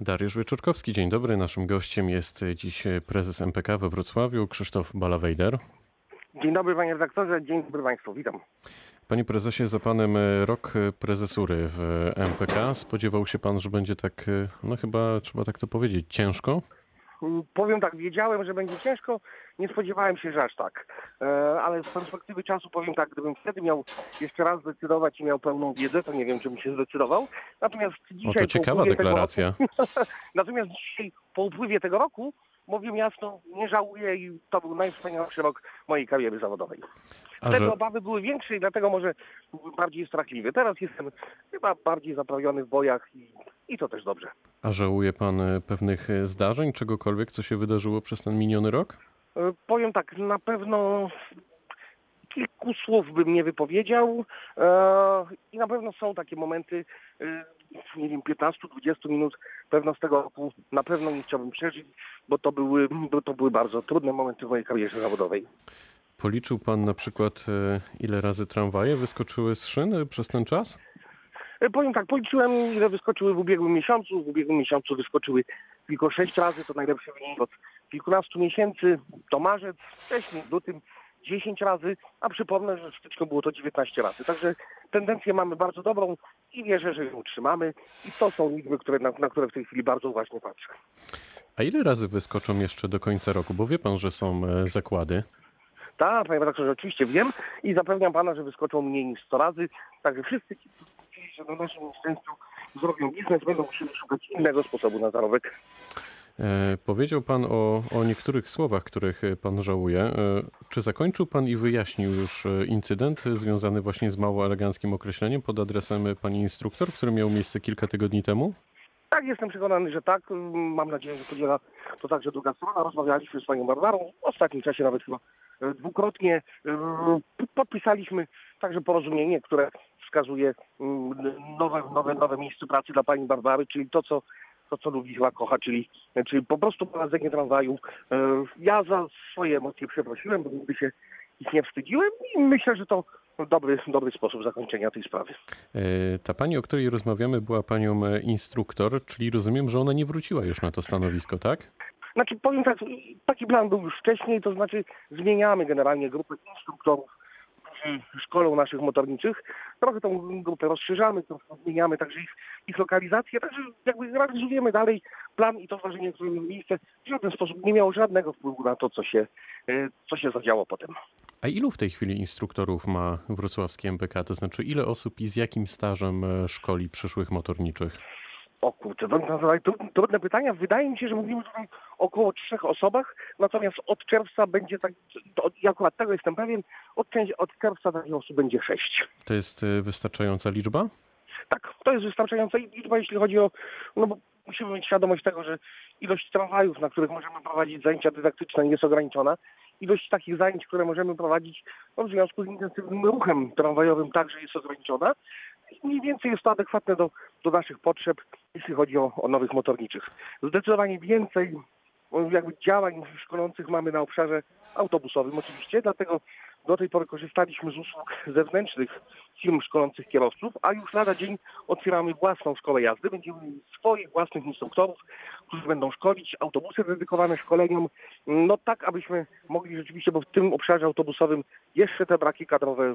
Dariusz Wieczorkowski, dzień dobry. Naszym gościem jest dziś prezes MPK we Wrocławiu, Krzysztof Balawejder. Dzień dobry panie redaktorze, dzień dobry państwu, witam. Panie prezesie, za panem rok prezesury w MPK. Spodziewał się pan, że będzie tak, no chyba trzeba tak to powiedzieć, ciężko? Powiem tak, wiedziałem, że będzie ciężko, nie spodziewałem się, że aż tak. E, ale z perspektywy czasu powiem tak, gdybym wtedy miał jeszcze raz zdecydować i miał pełną wiedzę, to nie wiem, czy bym się zdecydował. Natomiast dzisiaj... O, to ciekawa deklaracja. Roku, natomiast dzisiaj, po upływie tego roku, mówię jasno, nie żałuję i to był najwspanialszy rok mojej kariery zawodowej. Wtedy że, obawy były większe i dlatego może byłem bardziej strachliwy. Teraz jestem chyba bardziej zaprawiony w bojach i, i to też dobrze. a żałuje pan pewnych zdarzeń, czegokolwiek, co się wydarzyło przez ten miniony rok? E, Powiem tak, na pewno kilku słów bym nie wypowiedział e, i na pewno są takie momenty, e, nie wiem, 15-20 minut pewno z tego roku na pewno nie chciałbym przeżyć, bo to były, bo to były bardzo trudne momenty w mojej karierze zawodowej. Policzył pan na przykład, e, ile razy tramwaje wyskoczyły z szyn e, przez ten czas? E, Powiem tak, policzyłem ile wyskoczyły w ubiegłym miesiącu. W ubiegłym miesiącu wyskoczyły tylko sześć razy, to najlepszy wynik od kilkunastu miesięcy. To marzec, wcześniej w lutym 10 razy, a przypomnę, że w styczniu było to 19 razy. Także tendencję mamy bardzo dobrą i wierzę, że ją utrzymamy. I to są liczby, które, na, na które w tej chwili bardzo uważnie patrzę. A ile razy wyskoczą jeszcze do końca roku? Bo wie pan, że są e, zakłady. Tak, panie redaktorze, oczywiście wiem i zapewniam pana, że wyskoczą mniej niż 100 razy. Także wszyscy, się na naszym nieszczęściu zrobią biznes, będą musieli szukać innego sposobu na zarobek. E, powiedział pan o, o niektórych słowach, których pan żałuje. E, czy zakończył pan i wyjaśnił już e, incydent związany właśnie z mało eleganckim określeniem pod adresem pani instruktor, który miał miejsce kilka tygodni temu? Tak, jestem przekonany, że tak. Mam nadzieję, że podziela to także druga strona. Rozmawialiśmy z panią Barbarą, w ostatnim czasie nawet chyba e, dwukrotnie. E, Podpisaliśmy także porozumienie, które wskazuje mm, nowe, nowe, nowe miejsce pracy dla pani Barbary, czyli to, co to, co lubi, chyba kocha, czyli, czyli po prostu prowadzenie tramwaju. E, Ja za swoje emocje przeprosiłem, bo nigdy się ich nie wstydziłem i myślę, że to dobry, dobry sposób zakończenia tej sprawy. E, Ta pani, o której rozmawiamy, była panią e, instruktor, czyli rozumiem, że ona nie wróciła już na to stanowisko, tak? Znaczy powiem tak, taki plan był już wcześniej, to znaczy zmieniamy generalnie grupę instruktorów, szkolą naszych motorniczych. Trochę tą grupę rozszerzamy, trochę zmieniamy także ich, ich lokalizację, także jakby realizujemy dalej plan i to zdarzenie, które miało miejsce, w żaden sposób nie miało żadnego wpływu na to, co się, e, co się zadziało potem. A ilu w tej chwili instruktorów ma wrocławski MPK? To znaczy, ile osób i z jakim stażem e, szkoli przyszłych motorniczych? O kurczę, to to- to trudne pytania. Wydaje mi się, że mówimy tutaj o około trzech osobach, natomiast od czerwca będzie tak, to, ja akurat tego jestem pewien, od, od czerwca takich osób będzie sześć. To jest e, wystarczająca liczba? Tak, to jest wystarczająca liczba, jeśli chodzi o, no bo musimy mieć świadomość tego, że ilość tramwajów, na których możemy prowadzić zajęcia dydaktyczne jest ograniczona. Ilość takich zajęć, które możemy prowadzić no, w związku z intensywnym ruchem tramwajowym także jest ograniczona. Mniej więcej jest to adekwatne do, do naszych potrzeb, jeśli chodzi o, o nowych motorniczych. Zdecydowanie więcej jakby działań szkolących mamy na obszarze autobusowym oczywiście, dlatego do tej pory korzystaliśmy z usług zewnętrznych firm szkolących kierowców, a już lada dzień otwieramy własną szkołę jazdy. Będziemy mieli swoich własnych instruktorów, którzy będą szkolić, autobusy dedykowane szkoleniom, no tak, abyśmy mogli rzeczywiście, bo w tym obszarze autobusowym jeszcze te braki kadrowe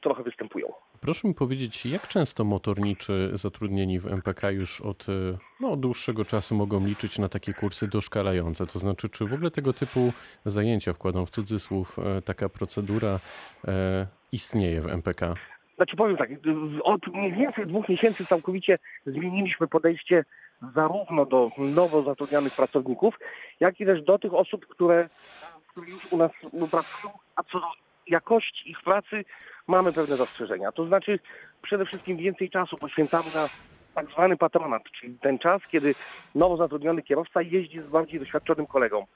trochę występują. Proszę mi powiedzieć, jak często motorniczy zatrudnieni w MPK już od e, no, dłuższego czasu mogą liczyć na takie kursy doszkalające? To znaczy, czy w ogóle tego typu zajęcia, wkładam w cudzysłów, e, taka procedura e, istnieje w MPK? Znaczy powiem tak, od mniej więcej dwóch miesięcy całkowicie zmieniliśmy podejście zarówno do nowo zatrudnianych pracowników, jak i też do tych osób, które, które już u nas pracują, a co do jakości ich pracy mamy pewne zastrzeżenia. To znaczy przede wszystkim więcej czasu poświęcamy na tak zwany patronat, czyli ten czas, kiedy nowo zatrudniony kierowca jeździ z bardziej doświadczonym kolegą.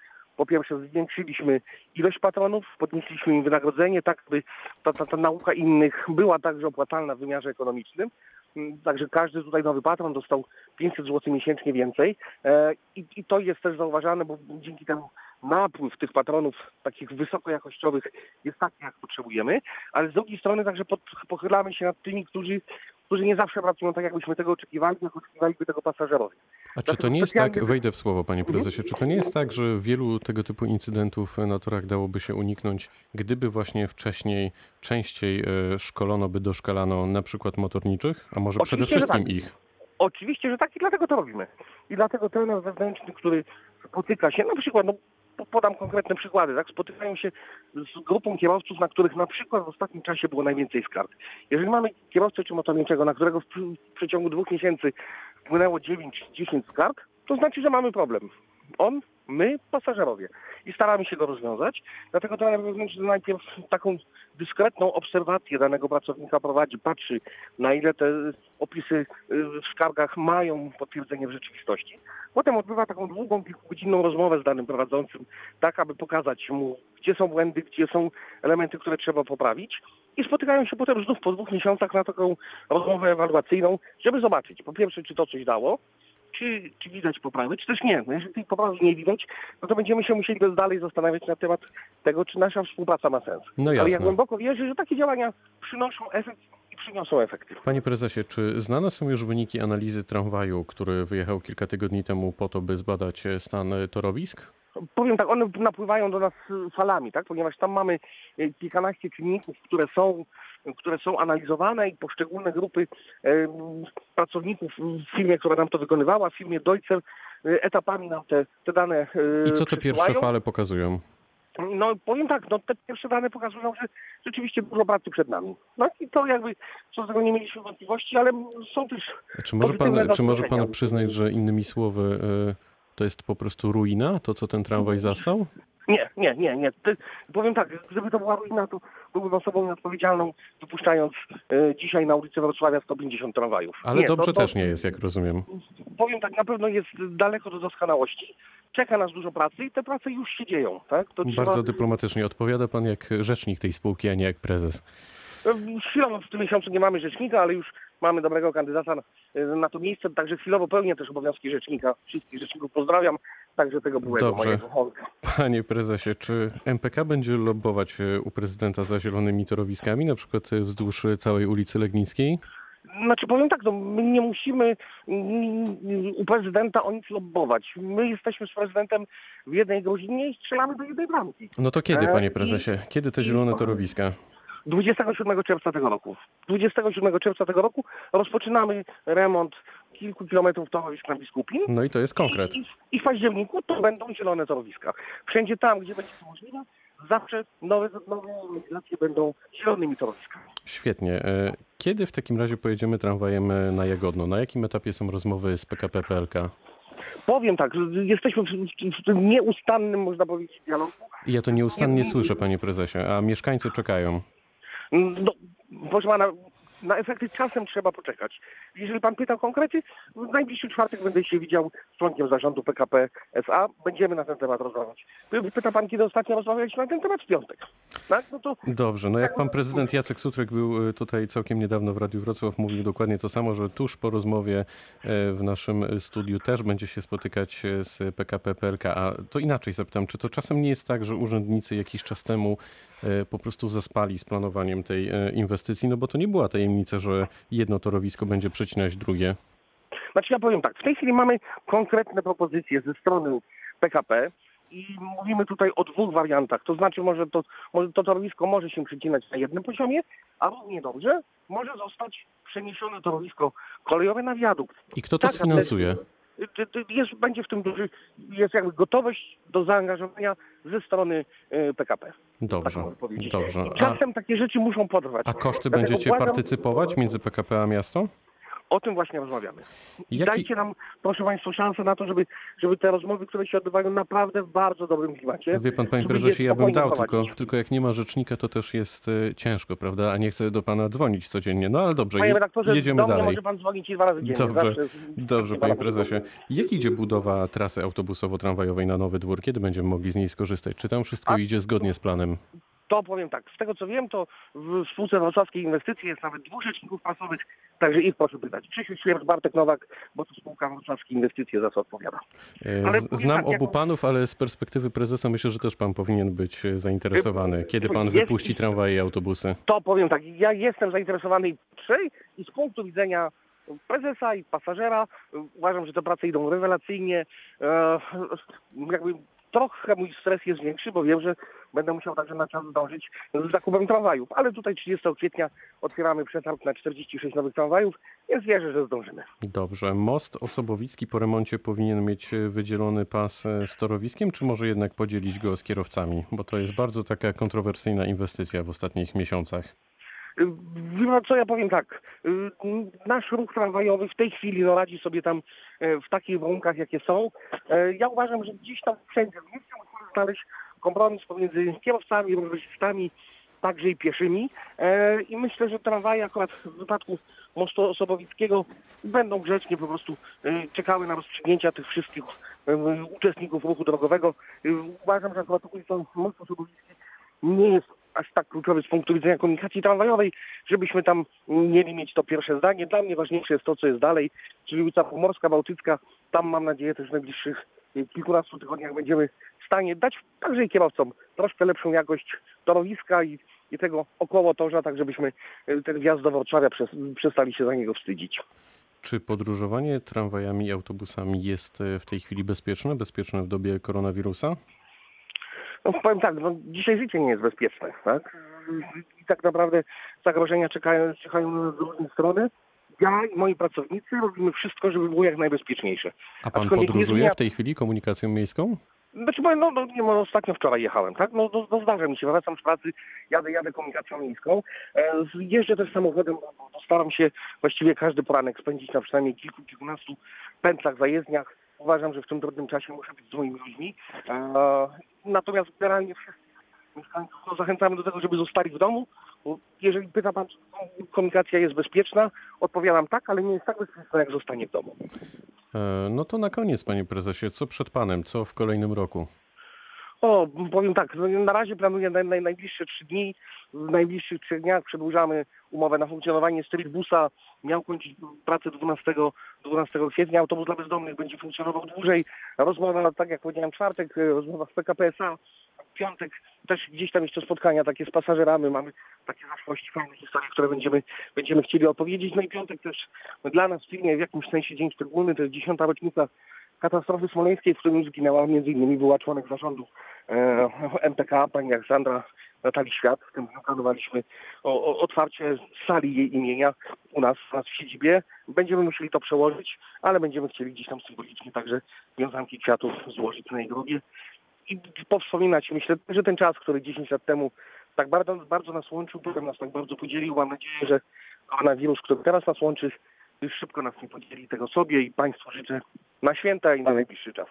Po pierwsze zwiększyliśmy ilość patronów, podnieśliśmy im wynagrodzenie, tak by ta, ta, ta nauka innych była także opłacalna w wymiarze ekonomicznym. Mm, Także każdy tutaj nowy patron dostał 500 zł miesięcznie więcej E, i, i to jest też zauważane, bo dzięki temu napływ tych patronów takich wysokojakościowych jest taki, jak potrzebujemy, ale z drugiej strony także pod, pochylamy się nad tymi, którzy, którzy nie zawsze pracują tak, jakbyśmy tego oczekiwali, jak oczekiwaliby tego pasażerowie. A czy to nie jest tak, wejdę w słowo panie prezesie, czy to nie jest tak, że wielu tego typu incydentów na torach dałoby się uniknąć, gdyby właśnie wcześniej częściej e, szkolono by doszkalano na przykład motorniczych, a może przede Oczywiście, że wszystkim tak. ich? Oczywiście, że tak i dlatego to robimy. I dlatego trener zewnętrzny, który spotyka się, na przykład, no, podam konkretne przykłady, tak, spotykają się z grupą kierowców, na których na przykład w ostatnim czasie było najwięcej skarg. Jeżeli mamy kierowcę czy motorniczego, na którego w, w przeciągu dwóch miesięcy wpłynęło 9 czy 10 skarg, to znaczy, że mamy problem. On, my, pasażerowie. I staramy się go rozwiązać. Dlatego wewnętrzny najpierw taką dyskretną obserwację danego pracownika prowadzi, patrzy na ile te opisy y, w skargach mają potwierdzenie w rzeczywistości. Potem odbywa taką długą, kilkugodzinną rozmowę z danym prowadzącym, tak aby pokazać mu, gdzie są błędy, gdzie są elementy, które trzeba poprawić. I spotykają się potem znów po dwóch miesiącach na taką rozmowę ewaluacyjną, żeby zobaczyć, po pierwsze, czy to coś dało, czy, czy widać poprawy, czy też nie. No jeżeli tej poprawy nie widać, no to będziemy się musieli dalej zastanawiać na temat tego, czy nasza współpraca ma sens. No Ale ja głęboko wierzę, że takie działania przynoszą efekt przyniosą efekty. Panie prezesie, czy znane są już wyniki analizy tramwaju, który wyjechał kilka tygodni temu po to, by zbadać stan torowisk? Powiem tak, one napływają do nas y, falami, tak? Ponieważ tam mamy y, kilkanaście czynników, które są, które są analizowane i poszczególne grupy y, pracowników w firmie, która nam to wykonywała, w firmie Deutscher, y, etapami nam te, te dane I co te pierwsze fale pokazują? No powiem tak, no te pierwsze dane pokazują, że rzeczywiście dużo pracy przed nami. No i to jakby, co z tego nie mieliśmy wątpliwości, ale są też Czy może pan, czy może pan przyznać, że innymi słowy e, to jest po prostu ruina, to co ten tramwaj zastał? Nie, nie, nie, nie. Powiem tak, gdyby to była ruina, to byłbym osobą nieodpowiedzialną, wypuszczając e, dzisiaj na ulicę Wrocławia 150 tramwajów. Ale nie, dobrze to, to, też nie jest, jak rozumiem. Powiem tak, na pewno jest daleko do doskonałości. Czeka nas dużo pracy i te prace już się dzieją. Tak? Trzeba- Bardzo dyplomatycznie odpowiada pan jak rzecznik tej spółki, a nie jak prezes. E, Chwilowo w tym miesiącu nie mamy rzecznika, ale już mamy dobrego kandydata na, e, na to miejsce, także chwilowo pełnię też obowiązki rzecznika. Wszystkich rzeczników pozdrawiam, także tego byłego Dobrze. mojego. Panie prezesie, czy MPK będzie lobbować e, u prezydenta za zielonymi torowiskami, na przykład e, wzdłuż e, całej ulicy Legnickiej? Znaczy powiem tak, no, my nie musimy u prezydenta o nic lobbować. My jesteśmy z prezydentem w jednej godzinie i strzelamy do jednej bramki. No to kiedy, panie prezesie? Kiedy te zielone torowiska? 27 czerwca tego roku. 27 czerwca tego roku rozpoczynamy remont kilku kilometrów torowisk na Biskupin. No i to jest konkret. I, I w październiku to będą zielone torowiska. Wszędzie tam, gdzie będzie to możliwe, zawsze nowe, nowe legislacje będą zielonymi torowiskami. Świetnie. E, Kiedy w takim razie pojedziemy tramwajem e, na Jagodno? Na jakim etapie są rozmowy z PKP PLK? Powiem tak, że jesteśmy w, w, nieustannym, można powiedzieć, dialogu. Ja to nieustannie słyszę, panie prezesie, a mieszkańcy czekają. No, proszę pana, na efekty czasem trzeba poczekać. Jeżeli pan pyta o konkrety, w najbliższy czwartek będę się widział z członkiem zarządu PKP SA. Będziemy na ten temat rozmawiać. Pyta pan, kiedy ostatnio rozmawialiśmy na ten temat w piątek. Tak? No to Dobrze, no jak pan prezydent Jacek Sutrek był e, tutaj całkiem niedawno w Radiu Wrocław, mówił dokładnie to samo, że tuż po rozmowie e, w naszym studiu też będzie się spotykać e, z PKP PLK. A to inaczej zapytam, czy to czasem nie jest tak, że urzędnicy jakiś czas temu po prostu zaspali z planowaniem tej inwestycji? No bo to nie była tajemnica, że jedno torowisko będzie przecinać drugie. Znaczy ja powiem tak, w tej chwili mamy konkretne propozycje ze strony PKP i mówimy tutaj o dwóch wariantach. To znaczy może to, może to torowisko może się przecinać na jednym poziomie, a równie dobrze może zostać przeniesione torowisko kolejowe na wiadukt. I kto to Tak, sfinansuje? Y, y, Jest, będzie w tym duży, jest jakby gotowość do zaangażowania ze strony y, PKP. Dobrze, tak dobrze. I A, czasem takie rzeczy muszą potrwać. a koszty Dlatego będziecie uważam- partycypować między PKP a miasto? O tym właśnie rozmawiamy. Jaki- Dajcie nam, proszę Państwa, szansę na to, żeby, żeby te rozmowy, które się odbywają naprawdę w bardzo dobrym klimacie. Wie pan, panie prezesie, ja bym dał, tylko, tylko jak nie ma rzecznika, to też jest e, ciężko, prawda? A nie chcę do pana dzwonić codziennie. No ale dobrze, Panie redaktorze, jedziemy do dalej. może Pan dzwonić i dwa razy dziennie. Dobrze, Zawsze dobrze, panie prezesie. Jak idzie budowa trasy autobusowo-tramwajowej na Nowy Dwór? Kiedy będziemy mogli z niej skorzystać? Czy tam wszystko A- idzie zgodnie z planem? To powiem tak, z tego co wiem, to w spółce wrocławskiej inwestycji jest nawet dwóch rzeczników prasowych, także ich proszę pytać. Krzysiu Świercz, Bartek Nowak, bo to spółka wrocławskiej inwestycje za co odpowiada. E, Ale Znam tak, obu jako- panów, ale z perspektywy prezesa myślę, że też pan powinien być e, zainteresowany. Kiedy pan Jest- wypuści tramwaje i autobusy? To powiem tak, ja jestem zainteresowany i i z punktu widzenia prezesa i pasażera. Uważam, że te prace idą rewelacyjnie. E, jakby trochę mój stres jest większy, bo wiem, że będę musiał także na czas zdążyć z zakupem tramwajów. Ale tutaj 30 kwietnia otwieramy przetarg na 46 nowych tramwajów, więc wierzę, że zdążymy. Dobrze. Most Osobowicki po remoncie powinien mieć e, wydzielony pas e, z torowiskiem, czy może jednak podzielić go z kierowcami? Bo to jest bardzo taka kontrowersyjna inwestycja w ostatnich miesiącach. Wie pan co, ja powiem tak. y, Nasz ruch tramwajowy w tej chwili no, radzi sobie tam e, w takich warunkach, jakie są. Ja uważam, że gdzieś tam wszędzie w mieście musimy znaleźć kompromis pomiędzy kierowcami, rowerzystami, także i pieszymi. E, I myślę, że tramwaje akurat w wypadku mostu Osobowickiego będą grzecznie po prostu e, czekały na rozstrzygnięcia tych wszystkich e, uczestników ruchu drogowego. Uważam, że akurat ulica Most Osobowicki nie jest aż tak kluczowy z punktu widzenia komunikacji tramwajowej, żebyśmy tam mieli mieć to pierwsze zdanie. Dla mnie ważniejsze jest to, co jest dalej, czyli ulica Pomorska, Bałtycka. Tam mam nadzieję też w najbliższych kilkunastu tygodniach będziemy stanie dać także i kierowcom troszkę lepszą jakość torowiska i, i tego około torza, tak żebyśmy y, ten wjazd do Wrocławia przez, przestali się za niego wstydzić. Czy podróżowanie tramwajami i autobusami jest e, w tej chwili bezpieczne? Bezpieczne w dobie koronawirusa? No powiem tak, no, dzisiaj życie nie jest bezpieczne, tak? I tak naprawdę zagrożenia czekają, czekają z różnych strony. Ja i moi pracownicy robimy wszystko, żeby było jak najbezpieczniejsze. A pan Aczkolwiek podróżuje zmienia- w tej chwili komunikacją miejską? Znaczy no, no nie no, ostatnio wczoraj jechałem, tak? No, no, no zdarza mi się, wracam z pracy, jadę, jadę komunikacją miejską. E, jeżdżę też samochodem, bo staram się właściwie każdy poranek spędzić na przynajmniej kilku, kilkunastu pętlach, zajezdniach. Uważam, że w tym trudnym czasie muszę być z moimi ludźmi. E, natomiast generalnie wszystkich mieszkańców no, zachęcamy do tego, żeby zostali w domu. Jeżeli pyta pan, czy komunikacja jest bezpieczna, odpowiadam tak, ale nie jest tak bezpieczna, jak zostanie w domu. E, No to na koniec, panie prezesie, co przed panem? Co w kolejnym roku? O, powiem tak, no, na razie planuję na, na najbliższe trzy dni. W najbliższych trzech dniach przedłużamy umowę na funkcjonowanie Streetbusa. Miał kończyć pracę 12, 12 kwietnia. Autobus dla bezdomnych będzie funkcjonował dłużej. Rozmowa, tak jak powiedziałem, czwartek, e, rozmowa z PKP SA. Piątek też gdzieś tam jeszcze spotkania takie z pasażerami. Mamy takie zaszłości, fajne historie, które będziemy, będziemy chcieli opowiedzieć. No i piątek też dla nas w firmie w jakimś sensie dzień szczególny. To jest dziesiąta rocznica katastrofy smoleńskiej, w którym zginęła innymi była członek zarządu e, MTK, pani Aleksandra Natalii Świat. W tym planowaliśmy o, o, otwarcie sali jej imienia u nas, u nas w siedzibie. Będziemy musieli to przełożyć, ale będziemy chcieli gdzieś tam symbolicznie także wiązanki kwiatów złożyć na jej grobie i powspominać. Myślę, że ten czas, który 10 lat temu tak bardzo, bardzo nas łączył, potem nas tak bardzo podzielił. Mam nadzieję, że koronawirus, który teraz nas łączy, już szybko nas nie podzieli tego sobie i Państwu życzę na święta i na najbliższy czas.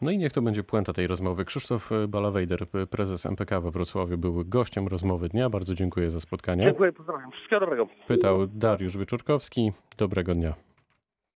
No i niech to będzie puenta tej rozmowy. Krzysztof Balawejder, prezes MPK we Wrocławiu, był gościem rozmowy dnia. Bardzo dziękuję za spotkanie. Dziękuję, pozdrawiam. Wszystkiego dobrego. Pytał Dariusz Wyczorkowski. Dobrego dnia.